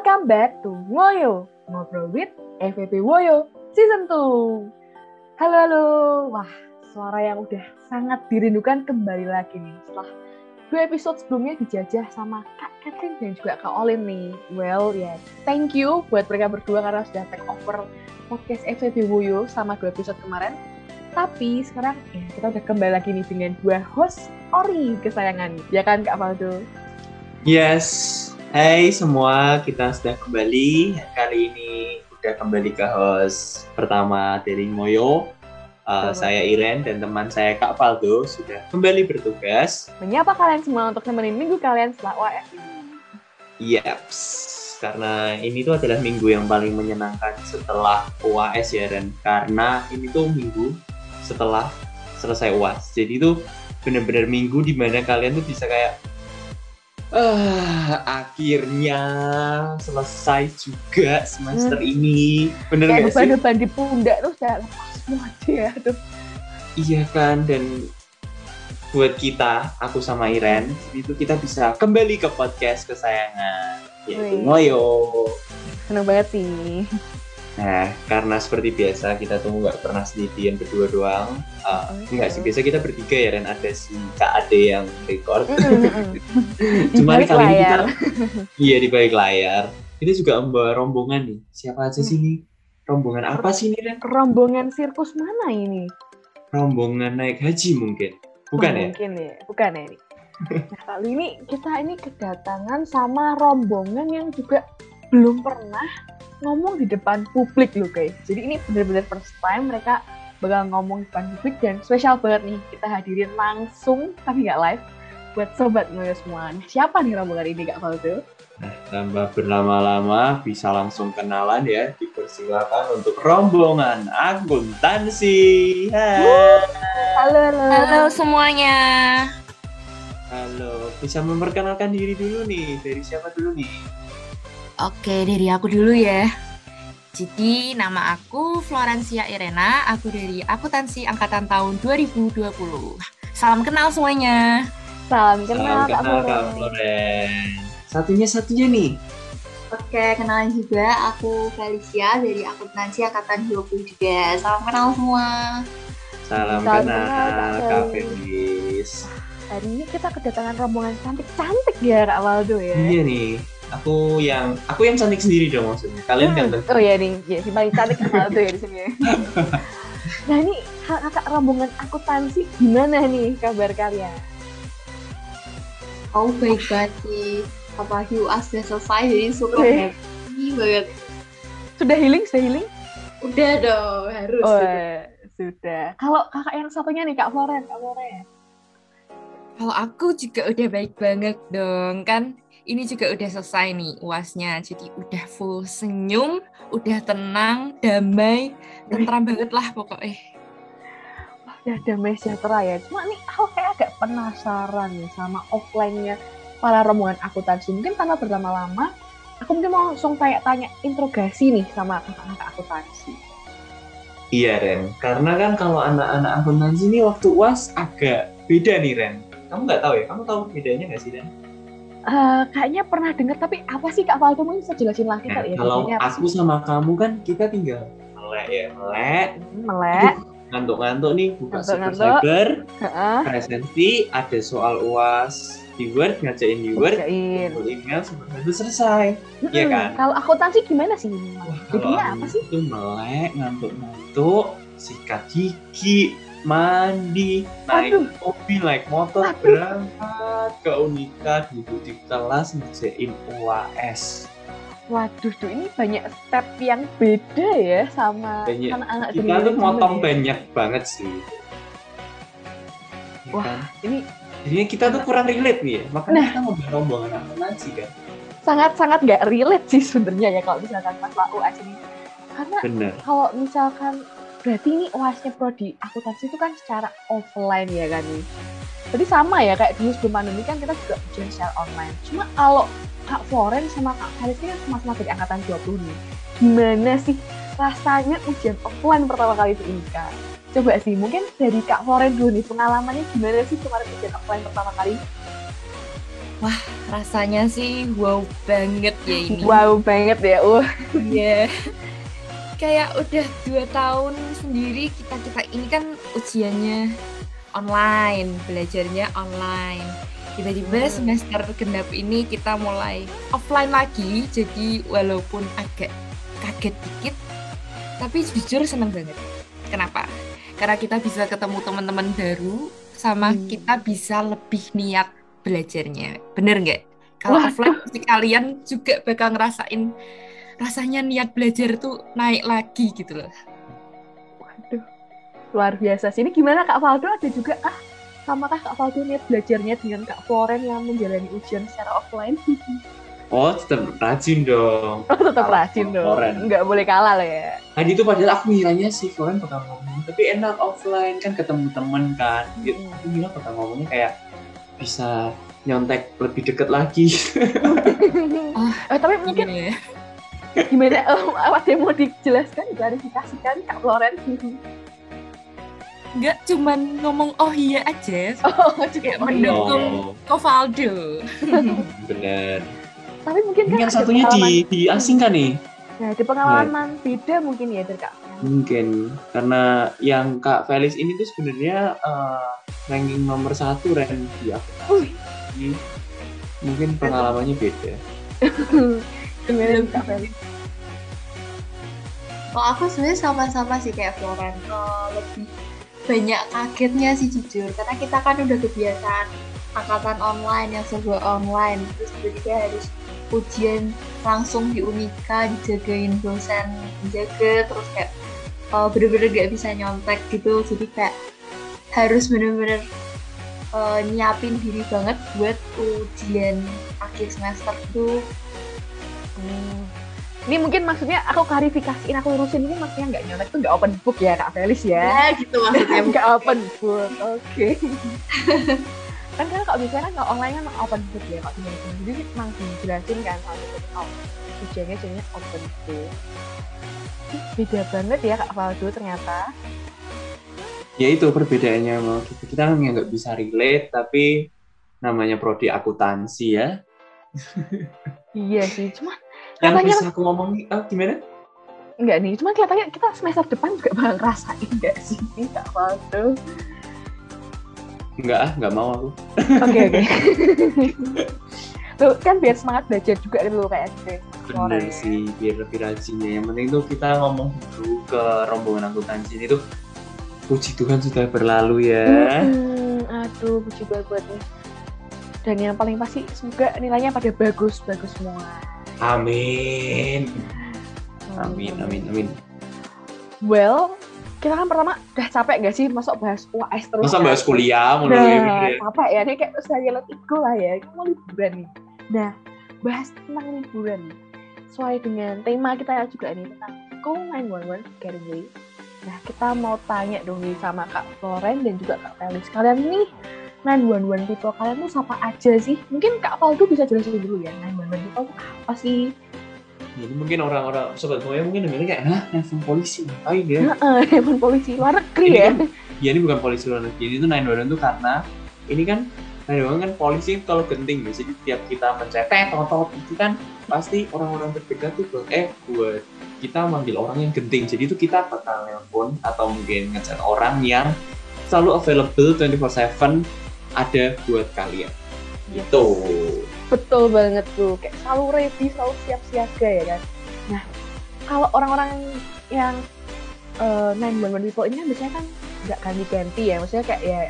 Welcome back to Ngoyo, Ngobrol with FVP Woyo Season 2. Halo, halo. Wah, suara yang udah sangat dirindukan kembali lagi nih. Setelah dua episode sebelumnya dijajah sama Kak Catherine dan juga Kak Olin nih. Well, ya, yeah. thank you buat mereka berdua karena sudah take over podcast FVP Woyo sama dua episode kemarin. Tapi sekarang ya kita udah kembali lagi nih dengan dua host Ori kesayangan. Ya kan Kak Faldo? Yes, Hai semua, kita sudah kembali. Kali ini udah kembali ke host pertama dari Moyo. Uh, saya Iren dan teman saya Kak Faldo sudah kembali bertugas. Menyapa kalian semua untuk nemenin minggu kalian setelah UAS ini. Yaps, karena ini tuh adalah minggu yang paling menyenangkan setelah UAS ya Ren. Karena ini tuh minggu setelah selesai UAS. Jadi tuh bener-bener minggu di mana kalian tuh bisa kayak uh, akhirnya selesai juga semester hmm. ini. Bener Kayak gak sih? beban di pundak tuh udah lepas semua aja ya. Tuh. Iya kan, dan buat kita, aku sama Iren, itu kita bisa kembali ke podcast kesayangan, yaitu Ngoyo. Seneng banget sih. Nah, karena seperti biasa kita tuh nggak pernah sendirian berdua doang. Uh, okay. Enggak sih, biasa kita bertiga ya, dan ada si Kak Ade yang record. Cuman kali ini kita, iya di balik layar. Ini juga membawa rombongan nih. Siapa aja sih ini? Rombongan apa sih ini, Ren? Rombongan sirkus mana ini? Rombongan naik haji mungkin. Bukan oh, ya? Mungkin ya, bukan ya ini. Nah, kali ini kita ini kedatangan sama rombongan yang juga belum pernah ngomong di depan publik loh guys. Jadi ini benar-benar first time mereka bakal ngomong di depan publik dan spesial banget nih kita hadirin langsung tapi nggak live buat sobat ngoyo semua. Siapa nih rombongan ini Kak Faldo? Nah, tanpa berlama-lama bisa langsung kenalan ya. Dipersilakan untuk rombongan akuntansi. Halo, halo. Halo semuanya. Halo, bisa memperkenalkan diri dulu nih. Dari siapa dulu nih? Oke, dari aku dulu ya. Jadi nama aku Florencia Irena, aku dari akuntansi angkatan tahun 2020. Salam kenal semuanya. Salam kenal, Salam kenal Kak Floren. Satunya-satunya nih. Oke, kenalan juga. Aku Felicia dari akuntansi angkatan 20 juga. Salam kenal semua. Salam, Salam kenal, kenal Kak Felis. Hari ini kita kedatangan rombongan cantik-cantik ya Kak Waldo ya. Iya nih aku yang aku yang cantik sendiri dong maksudnya. Kalian yang hmm. oh iya nih ya si paling cantik tuh ya di sini nah ini kakak rombongan akuntansi gimana nih kabar kalian? Oh baik banget sih. Apalagi UAS sudah selesai jadi super happy banget. Sudah healing? Sudah healing? Udah dong harus oh, sudah. kalau kakak yang satunya nih kak Floren kak Floren kalau aku juga udah baik banget dong kan ini juga udah selesai nih uasnya jadi udah full senyum udah tenang damai tentram banget lah pokoknya Wah, udah damai sejahtera ya cuma nih aku kayak agak penasaran nih sama offline-nya para rombongan akuntansi mungkin karena berlama-lama aku mungkin mau langsung tanya-tanya interogasi nih sama kakak-kakak akuntansi Iya Ren, karena kan kalau anak-anak akuntansi ini waktu uas agak beda nih Ren. Kamu nggak tahu ya? Kamu tahu bedanya nggak sih Ren? Uh, kayaknya pernah dengar tapi apa sih Kak Faldo? Mungkin bisa jelasin lagi nah, kali ya kalau aku sih? sama kamu kan kita tinggal melek ya melek. Hmm, melek. Ngantuk-ngantuk nih buka ngantuk, super cyber uh-uh. presensi ada soal uas di Word ngajain di Word email itu selesai. Hmm, ya kan? kalau akuntansi gimana sih? Wah, apa sih? itu melek ngantuk-ngantuk sikat gigi mandi, naik Aduh. mobil, naik motor, Aduh. berangkat ke Unika, duduk di kelas ngerjain UAS. Waduh, tuh ini banyak step yang beda ya sama anak-anak Kita tuh motong ya. banyak banget sih. Ya Wah, kan? ini jadinya kita tuh kurang relate nih ya. Makanya nah, kita ngobrol rombongan akuntansi kan. Sangat-sangat nggak relate sih sebenarnya ya kalau misalkan masalah UAS ini. Karena Bener. kalau misalkan berarti ini OASnya prodi akuntansi itu kan secara offline ya kan nih jadi sama ya kayak dulu sebelum pandemi kan kita juga ujian secara online cuma kalau Kak Floren sama Kak Kalis ini sama-sama dari angkatan 20 nih gimana sih rasanya ujian offline pertama kali itu ini Kak coba sih mungkin dari Kak Floren dulu nih pengalamannya gimana sih kemarin ujian offline pertama kali Wah, rasanya sih wow banget ya ini. Wow banget ya. Uh. Iya. Kayak udah dua tahun sendiri kita kita ini kan ujiannya online, belajarnya online. Tiba-tiba Hmm. semester genap ini kita mulai offline lagi, jadi walaupun agak kaget dikit, tapi jujur seneng banget. Kenapa? Karena kita bisa ketemu teman-teman baru, sama Hmm. kita bisa lebih niat belajarnya. Bener nggak? Kalau offline pasti kalian juga bakal ngerasain rasanya niat belajar tuh naik lagi gitu loh. Waduh. Luar biasa sih. Ini gimana Kak Faldo ada juga kah? Sama kah Kak Faldo niat belajarnya dengan Kak Floren yang menjalani ujian secara offline? Oh, tetap rajin dong. Oh, tetap Kalah rajin dong. Floren. Nggak boleh kalah lah ya. Tadi itu padahal aku ngiranya si Floren bakal ngomong, tapi enak offline kan ketemu temen kan. Gitu. Mm. Aku ngira bakal ngomongnya kayak bisa nyontek lebih deket lagi. Eh, tapi mungkin Iya. Gimana um, apa yang mau dijelaskan klarifikasikan Kak Floren Nggak cuman ngomong oh iya aja, oh juga Kayak mendukung. Oh, Kovaldo. bener. tapi mungkin kan yang satunya di diasingkan nih. nah, ada pengalaman beda mungkin ya dari Kak. Mungkin karena yang Kak Felis ini tuh sebenarnya eh, ranking nomor satu Ren di aku. Jadi, mungkin pengalamannya beda. Gimana Kak Kalau aku sebenarnya sama-sama sih kayak Floren. Eh, lebih banyak kagetnya sih jujur. Karena kita kan udah kebiasaan angkatan online yang serba online. Terus tiba-tiba harus ujian langsung di Unika dijagain dosen jaga terus kayak eh, bener-bener gak bisa nyontek gitu. Jadi kayak harus bener-bener eh, nyiapin diri banget buat ujian akhir semester tuh Hmm. Ini mungkin maksudnya aku klarifikasiin, aku lurusin ini maksudnya nggak nyontek itu nggak open book ya Kak Felis ya? ya gitu maksudnya Nggak open book, oke. kan kan kalau biasanya kan kalau online kan open book ya kalau di jadi memang dijelasin kan kalau itu oh, ujiannya jadinya open book. Beda banget ya Kak Faldo ternyata. Ya itu perbedaannya sama kita. Kita kan nggak bisa relate, tapi namanya prodi akuntansi ya. Iya sih, cuma Yang Katanya- bisa aku ngomongin, ah, gimana? enggak nih, cuma kelihatannya kita semester depan juga bakal ngerasain nggak sih Kak Faldo? Enggak ah, nggak mau aku. Oke oke. Tuh kan biar semangat belajar juga kan lu kayak gitu. Bener sih, biar lebih rajin ya. Yang penting tuh kita ngomong dulu ke rombongan akuntansi ini tuh puji Tuhan sudah berlalu ya. Hmm, aduh, puji banget buat nih. Dan yang paling pasti semoga nilainya pada bagus, bagus semua. Amin. Amin, amin, amin. Well, kita kan pertama udah capek gak sih masuk bahas UAS terus? Masa bahas kuliah mulu ya, Nah, bener ya? capek ya, ini kayak saya let it go lah ya, kita mau liburan nih. Nah, bahas tentang liburan nih. Sesuai dengan tema kita juga nih tentang Call 911 Getaway. Nah, kita mau tanya dong nih sama Kak Floren dan juga Kak Felis. Kalian nih 911 people kalian tuh siapa aja sih? Mungkin Kak Faldo bisa jelasin dulu ya, 911 people tuh apa sih? Jadi mungkin orang-orang sobat semuanya mungkin dengarnya kayak, hah, nelfon polisi ngapain ya? Heeh, telepon polisi luar negeri ya. kan, ya ini bukan polisi luar negeri, ini tuh 911 tuh karena ini kan 911 kan polisi kalau genting ya, jadi tiap kita mencetek totot itu kan pasti orang-orang terdekat tuh buat eh buat kita manggil orang yang genting, jadi itu kita bakal nelpon atau mungkin ngechat orang yang selalu available 24/7 ada buat kalian. Yes. Gitu. Betul banget tuh, kayak selalu ready, selalu siap siaga ya kan. Nah, kalau orang-orang yang uh, 911 people ini kan biasanya kan nggak ganti-ganti ya, maksudnya kayak ya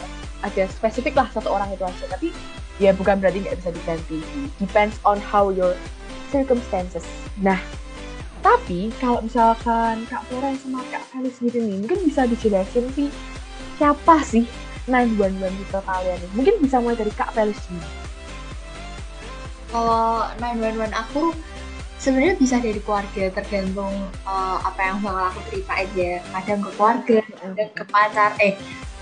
ada spesifik lah satu orang itu aja, tapi ya bukan berarti nggak bisa diganti. Depends on how your circumstances. Nah, tapi kalau misalkan Kak Flora sama Kak Felis sendiri nih, mungkin bisa dijelasin sih siapa sih 911 people kalian nih? Mungkin bisa mulai dari Kak Felis dulu. kalau 911 aku sebenarnya bisa dari keluarga tergantung eh, apa yang bakal aku ceritain ya kadang ke keluarga kadang ke pacar eh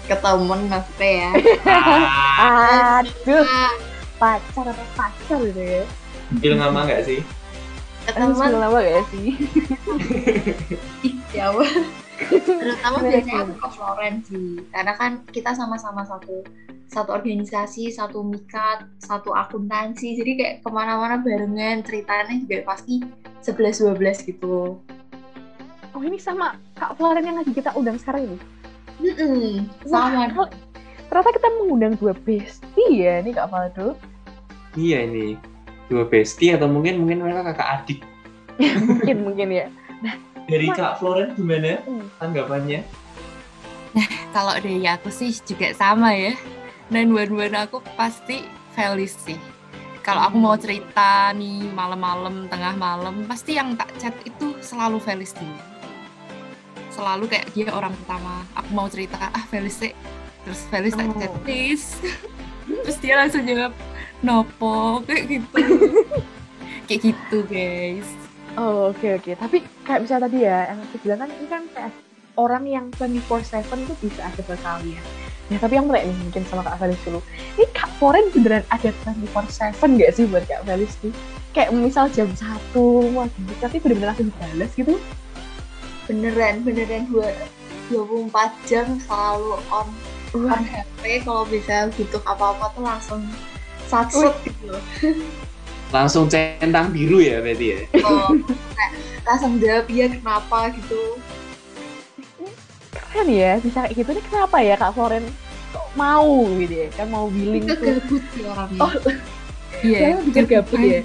ke temen maksudnya ya Aduh, pacar apa pacar gitu ya? Bil ngama nggak sih? Temen lama gak ya sih? ih jauh terutama Bener, biasanya aku bener. ke Florence sih karena kan kita sama-sama satu satu organisasi, satu mikat, satu akuntansi. Jadi kayak ke mana-mana barengan ceritanya juga pasti 11-12 gitu. Oh ini sama Kak Floren yang lagi kita undang sekarang ini. Mm-mm, Wah, sama. Ternyata kita mengundang dua bestie ya nih Kak Faldo. Iya ini dua bestie atau mungkin mungkin mereka kakak adik. mungkin mungkin ya. Dari Ma- Kak Floren gimana Hmm. tanggapannya? Kalau dari aku sih juga sama ya. Dan one-one aku pasti Felis sih. Kalau aku mau cerita nih malam-malam, tengah malam, pasti yang tak chat itu selalu Felis dulu. Selalu kayak dia orang pertama. Aku mau cerita, ah Felis sih. Terus Felis tak chat, Oh. please. Terus dia langsung jawab, nopo, kayak gitu. kayak gitu guys. Oh oke oke. Tapi kayak misalnya tadi ya, yang aku bilang kan ini kan kayak orang yang 24/7 tuh bisa ada buat kalian. Ya tapi yang mulai nih mungkin sama Kak Felis dulu. Ini Kak Floren beneran ada 24/7 gak sih buat Kak Felis nih? Kayak misal jam 1, wah gitu, tapi bener-bener langsung dibalas gitu. Beneran, beneran dua 24 jam selalu on Wah, on HP kalau bisa butuh apa-apa tuh langsung satu gitu. Langsung centang biru ya berarti ya? Oh, kayak langsung jawab iya kenapa gitu. keren ya bisa kayak gitu nih kenapa ya Kak Floren kok mau gitu ya kan mau billing tuh Kegabut sih orangnya. oh Iya, lebih gabut ya?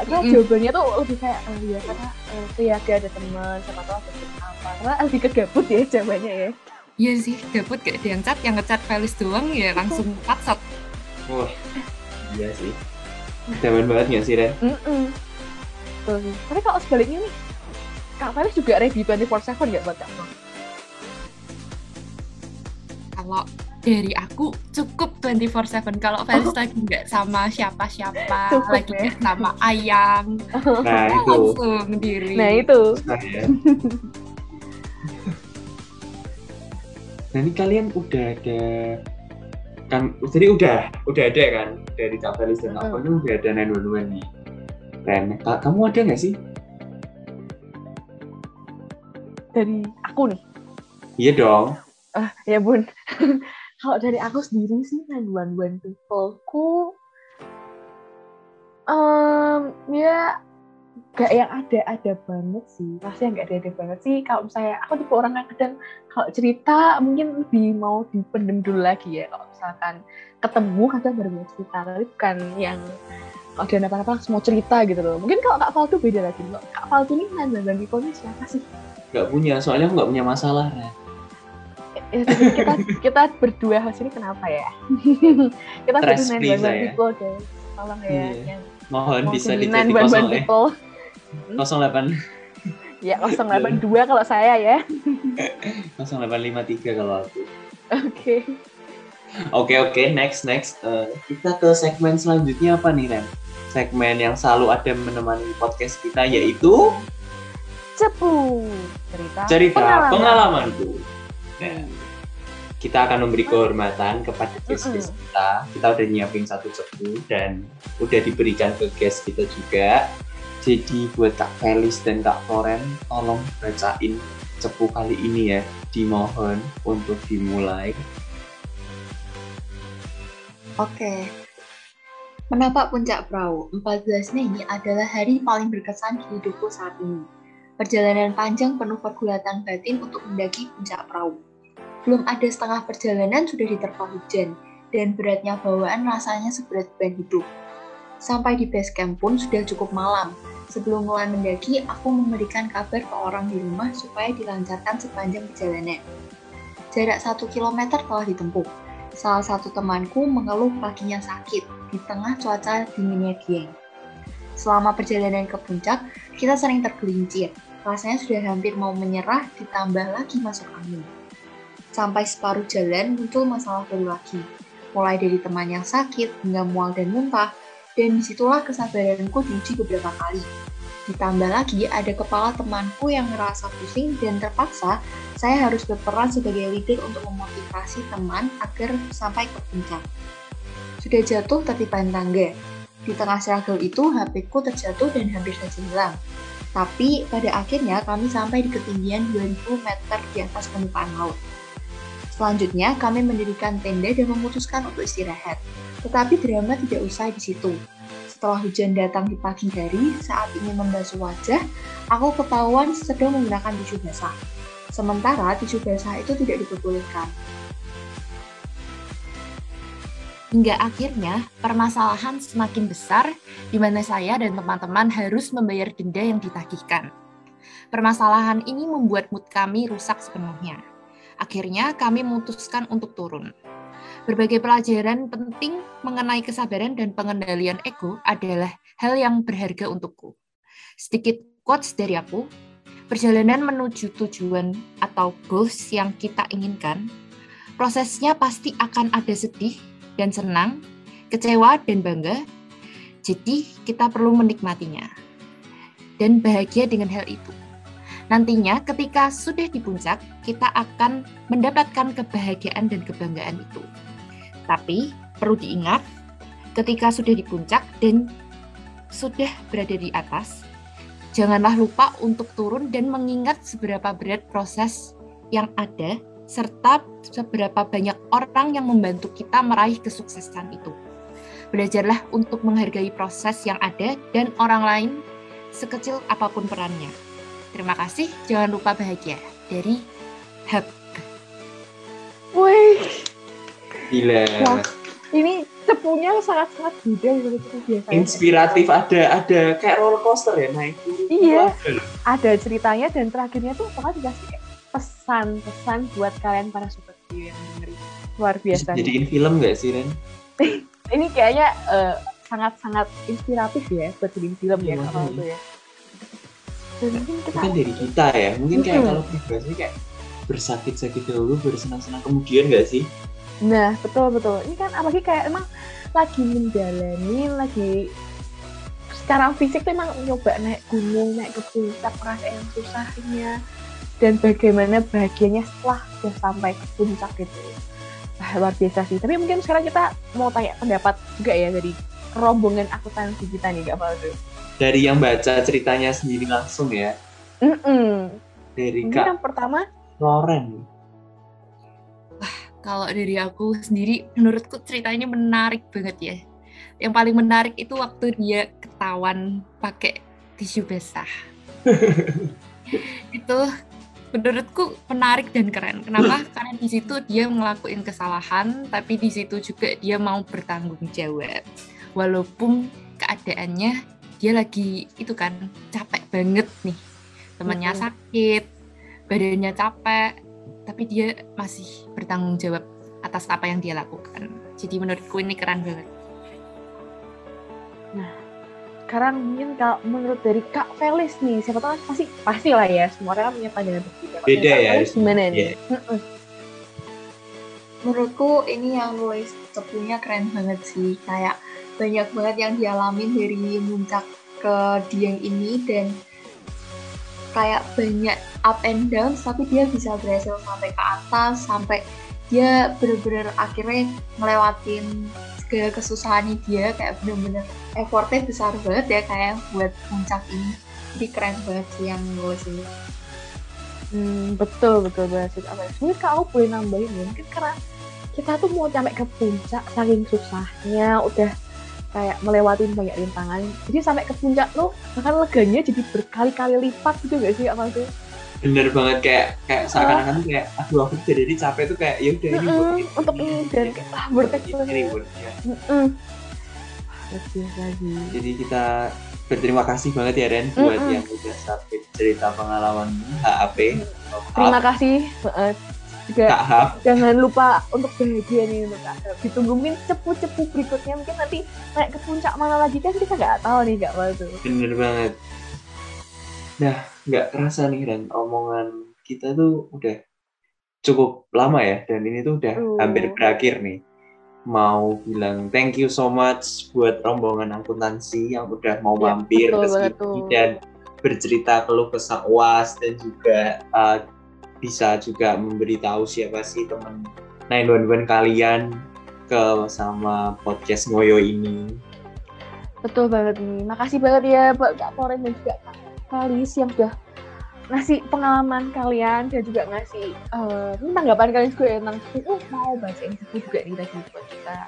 kira Mm-mm. jawabannya tuh lebih kayak oh ya karena eh, keluarga ada teman siapa tahu ada apa karena lebih kegabut ya jawabannya ya Iya sih, gabut gak ada yang chat, yang ngechat Felis doang ya langsung WhatsApp. Wah, iya sih. Zaman banget nggak sih Ren? Tuh sih. tapi kalau sebaliknya nih Kak Felis juga ready 24/7 nggak buat Kak? Kalau dari aku cukup 24/7 kalau Felis lagi nggak sama siapa-siapa, lagi ya. sama Ayang, Nah itu. langsung diri. nah itu Nah, ya. Nah ini kalian udah ada kan jadi udah udah ada kan dari Kak Felis dan Hmm. Floren udah ada 911 nih. Ren, kamu ada nggak sih? dari aku nih Iya dong. ah ya bun kalau dari aku sendiri sih 911 people ku um, ya gak yang ada-ada banget sih pasti yang gak ada-ada banget sih kalau misalnya aku tipe orang yang kadang kalau cerita mungkin lebih mau dipendem dulu lagi ya kalau misalkan ketemu kadang baru mau cerita tapi bukan yang kalau ada apa-apa langsung mau cerita gitu loh mungkin kalau Kak Faltu beda lagi loh Kak Faltu ini 911 people ini siapa sih Nggak punya, soalnya aku nggak punya masalah. Ya, kita kita berdua host ini kenapa ya? kita berdua nine ya. people guys. Tolong ya. Iya. Yang Mohon bisa jadi dicek di nine 0 eh people. 08 Ya 082 kalau saya ya. 0853 kalau aku. Oke. Oke oke next next Eh, kita ke segmen selanjutnya apa nih Ren? Segmen yang selalu ada menemani podcast kita yaitu Cepu. Cerita, cerita pengalamanku. Nah, kita akan memberi kehormatan kepada guest-guest kita. Kita udah nyiapin satu cepu dan udah diberikan ke guest kita juga. Jadi buat Kak Felis dan Kak Floren, tolong bacain cepu kali ini ya. Dimohon untuk dimulai. Oke. Menapak puncak perahu, 14 Mei adalah hari paling berkesan di hidupku saat ini. Perjalanan panjang penuh pergulatan batin untuk mendaki puncak perahu. Belum ada setengah perjalanan sudah diterpa hujan, dan beratnya bawaan rasanya seberat ban hidup. Sampai di base camp pun sudah cukup malam. Sebelum mulai mendaki, aku memberikan kabar ke orang di rumah supaya dilancarkan sepanjang perjalanan. Jarak satu kilometer telah ditempuh. Salah satu temanku mengeluh kakinya sakit di tengah cuaca dinginnya Dieng. Selama perjalanan ke puncak, kita sering tergelincir. Rasanya sudah hampir mau menyerah, ditambah lagi masuk angin. Sampai separuh jalan muncul masalah baru lagi. Mulai dari teman yang sakit hingga mual dan muntah, dan di situlah kesabaranku diuji beberapa kali. Ditambah lagi ada kepala temanku yang merasa pusing dan terpaksa saya harus berperan sebagai leader untuk memotivasi teman agar sampai ke puncak. Sudah jatuh tertipan tangga. Di tengah struggle itu, HP ku terjatuh dan hampir saja hilang. Tapi pada akhirnya kami sampai di ketinggian 2000 meter di atas permukaan laut. Selanjutnya, kami mendirikan tenda dan memutuskan untuk istirahat. Tetapi drama tidak usai di situ. Setelah hujan datang di pagi hari, saat ingin membasuh wajah, aku ketahuan sedang menggunakan tisu basah. Sementara tisu basah itu tidak diperbolehkan. Hingga akhirnya permasalahan semakin besar di mana saya dan teman-teman harus membayar denda yang ditagihkan. Permasalahan ini membuat mood kami rusak sepenuhnya. Akhirnya kami memutuskan untuk turun. Berbagai pelajaran penting mengenai kesabaran dan pengendalian ego adalah hal yang berharga untukku. Sedikit quotes dari aku, perjalanan menuju tujuan atau goals yang kita inginkan, prosesnya pasti akan ada sedih dan senang, kecewa dan bangga, jadi kita perlu menikmatinya dan bahagia dengan hal itu. Nantinya ketika sudah di puncak, kita akan mendapatkan kebahagiaan dan kebanggaan itu. Tapi perlu diingat, ketika sudah di puncak dan sudah berada di atas, janganlah lupa untuk turun dan mengingat seberapa berat proses yang ada serta seberapa banyak orang yang membantu kita meraih kesuksesan itu. Belajarlah untuk menghargai proses yang ada dan orang lain sekecil apa pun perannya. Terima kasih, jangan lupa bahagia. Dari Hub. Wih, Gila. Wah. ini cepunya sangat-sangat beda dari cepu biasa. Inspiratif ada ada kayak roller coaster ya naik. Iya. Ada ceritanya dan terakhirnya tuh pokoknya dikasih kayak pesan-pesan buat kalian para sobat view yang dengerin. Luar biasa. jadiin film nggak sih Ren? Ini kayaknya eh, sangat-sangat inspiratif ya buat bikin film ya Iya, kalau itu ya. Dan mungkin kita Mungkin dari kita ya. Mungkin kayak kalau pribadi kayak bersakit-sakit dahulu, bersenang-senang kemudian nggak sih? Nah, betul betul. Ini kan apalagi kayak emang lagi menjalani, lagi secara fisik tuh emang nyoba naik gunung, naik ke puncak, yang susahnya dan bagaimana bahagianya setelah udah sampai ke puncak gitu. Wah, luar biasa sih. Tapi mungkin sekarang kita mau tanya pendapat juga ya dari rombongan akuntansi kita nih, Kak Faldo. Dari yang baca ceritanya sendiri langsung ya. Mm-mm. Dari Mungkin Kak yang pertama, Loren. Kalau dari aku sendiri, menurutku ceritanya menarik banget ya. Yang paling menarik itu waktu dia ketahuan pakai tisu basah. itu menurutku menarik dan keren. Kenapa? Karena di situ dia ngelakuin kesalahan, tapi di situ juga dia mau bertanggung jawab. Walaupun keadaannya dia lagi itu kan capek banget nih. Temannya Mm-mm. sakit, badannya capek, tapi dia masih bertanggung jawab atas apa yang dia lakukan. Jadi menurutku ini keren banget. sekarang mungkin kalau menurut dari Kak Felis nih, siapa tahu pasti pasti lah ya, semua orang kan punya pandangan berbeda. Beda ya, Felis harus- Gimana iya. nih? Menurutku ini yang nulis cepunya keren banget sih. Kayak banyak banget yang dialamin dari muncak ke Dieng ini dan kayak banyak up and down tapi dia bisa berhasil sampai ke atas sampai dia bener-bener akhirnya ngelewatin segala kesusahan dia kayak bener-bener effortnya besar banget ya kayak buat puncak ini. Jadi keren banget sih yang nulis ini Hmm, betul betul banget sih. Kak Felis. Mungkin kalau boleh nambahin ya, mungkin karena kita tuh mau sampai ke puncak saking susahnya, udah kayak melewatin banyak rintangan. Jadi sampai ke puncak tuh bahkan leganya jadi berkali-kali lipat gitu gak sih apa tuh? Bener banget kayak kayak seakan-akan tuh kayak aduh aku jadi capek tuh kayak ya udah ini buat ini, untuk ini dan Kayak, ah, bertek ini rewardnya. Sih. Jadi kita berterima kasih banget ya Ren buat Mm-mm. yang udah submit cerita pengalaman HAP. Terima kasih. Juga Kak Hap. jangan lupa untuk bahagia nih untuk Kak Hap. Ditunggu mungkin cepu-cepu berikutnya mungkin nanti naik ke puncak mana lagi kan kita nggak tahu nih Kak Waldo. Bener banget. Nah, nggak kerasa nih Ren, omongan kita tuh udah cukup lama ya, dan ini tuh udah Uh. hampir berakhir nih. Mau bilang thank you so much buat rombongan akuntansi yang udah mau Ya, mampir ke sini dan bercerita keluh kesah UAS dan juga uh, bisa juga memberitahu siapa sih teman 911 kalian ke sama podcast Ngoyo ini. Betul banget nih. Makasih banget ya buat Kak Foren dan juga Kak Kalis yang udah ngasih pengalaman kalian dan juga ngasih uh, tanggapan kalian juga tentang oh mau bahas ini juga nih tadi buat kita.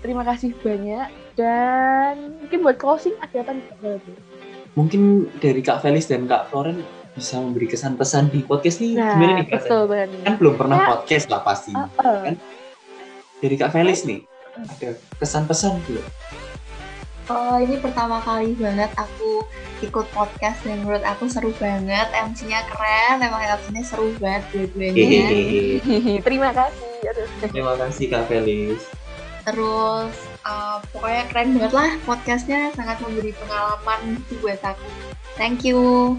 Terima kasih banyak dan mungkin buat closing ada apa nih? Mungkin dari Kak Felis dan Kak Floren bisa memberi kesan pesan di podcast nih Nah, gimana nih betul banget. Kan belum pernah Ya. podcast lah pasti. Uh, uh. Kan? Dari Kak Felis nih ada kesan pesan gitu. Oh, ini pertama kali banget aku ikut podcast dan menurut aku seru banget. MC-nya keren, emang MC-nya seru banget dua-duanya. Terima kasih. Terima kasih Kak Felis. Terus uh, pokoknya keren banget lah podcastnya, sangat memberi pengalaman buat aku. Thank you.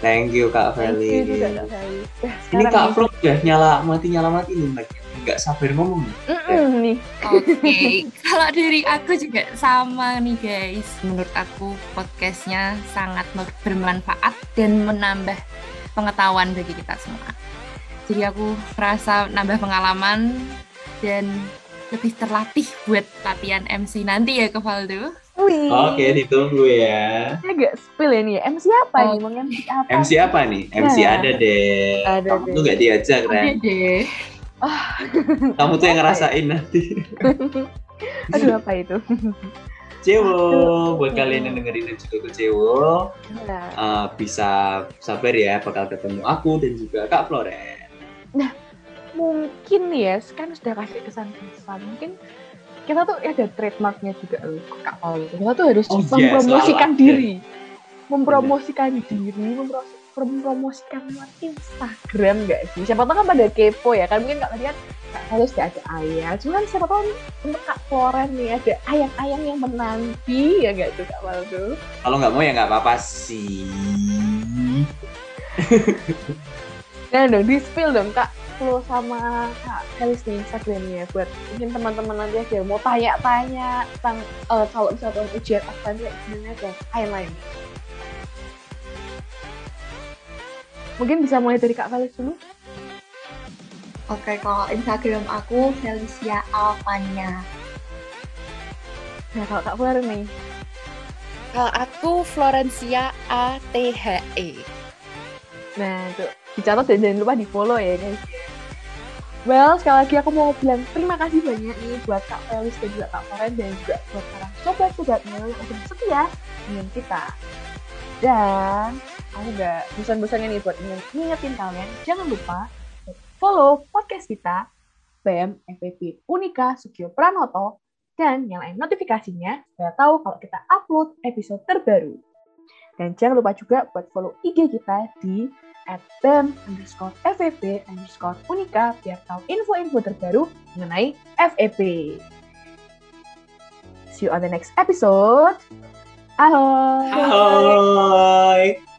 Thank you Kak Thank you juga. Kak Felis. Nah, Ini Kak. Flo udah nyala mati nyala mati nih lagi. Nggak sabar ngomong nih. Mm-mm, nih. Oke, kalau dari aku juga sama nih guys. Menurut aku podcastnya sangat ber- bermanfaat dan menambah pengetahuan bagi kita semua. Jadi aku merasa nambah pengalaman dan lebih terlatih buat latihan MC nanti ya ke Valdo. Wih. Oke, ditunggu ya. Ini agak spill ya nih ya. MC apa Oh. nih? Mau MC apa? MC apa nih? MC Nah. ada deh. Ada Kamu deh. tuh nggak diajak, Ada Ren. deh. Kamu tuh yang ya? ngerasain nanti. Aduh apa itu? Cewo, Aduh. buat kalian yang dengerin dan juga ke Cewo, Nah, eh, bisa sabar ya bakal ketemu aku dan juga Kak Floren. Mungkin ya, kan sudah kasih kesan-kesan. Mungkin kita tuh ada trademarknya juga loh, Kak Paul. Kita tuh harus Oh mempromosikan ada. diri. Mempromosikan diri, mempro- mempromosikan lewat Instagram nggak sih? Siapa tahu kan pada kepo ya kan mungkin Kak kalian Kak Paul sudah ada ayah. Cuman siapa tahu untuk Kak Floren nih ada ayang-ayang yang menanti ya nggak tuh Kak Paul tuh? Kalau nggak mau ya nggak apa-apa sih. Nah dong, di spill dong Kak Flo sama Kak Felis nih Instagramnya buat mungkin teman-teman nanti aja mau tanya-tanya tentang eh, kalau misalkan ujian kayak gimana aja lain-lain. Mungkin bisa mulai dari Kak Felis dulu. Oke, kalau Instagram aku Felicia Alvania. Nah kalau Kak Flora nih, Kalau aku Florencia A T H E. nah itu dicatat dan jangan lupa di follow ya guys. Well, sekali lagi aku mau bilang terima kasih banyak nih buat Kak Felis dan juga Kak Floren dan juga buat para sobat-sobatnya yang udah setia dengan kita. Dan aku gak bosan-bosannya nih buat ngingetin kalian, jangan lupa follow podcast kita BM FPP Unika Sugio Pranoto dan nyalain notifikasinya supaya tahu kalau kita upload episode terbaru. Dan jangan lupa juga buat follow IG kita di at BEM underscore FEP underscore Unika biar tahu info-info terbaru mengenai FEP. See you on the next episode. Halo. Halo.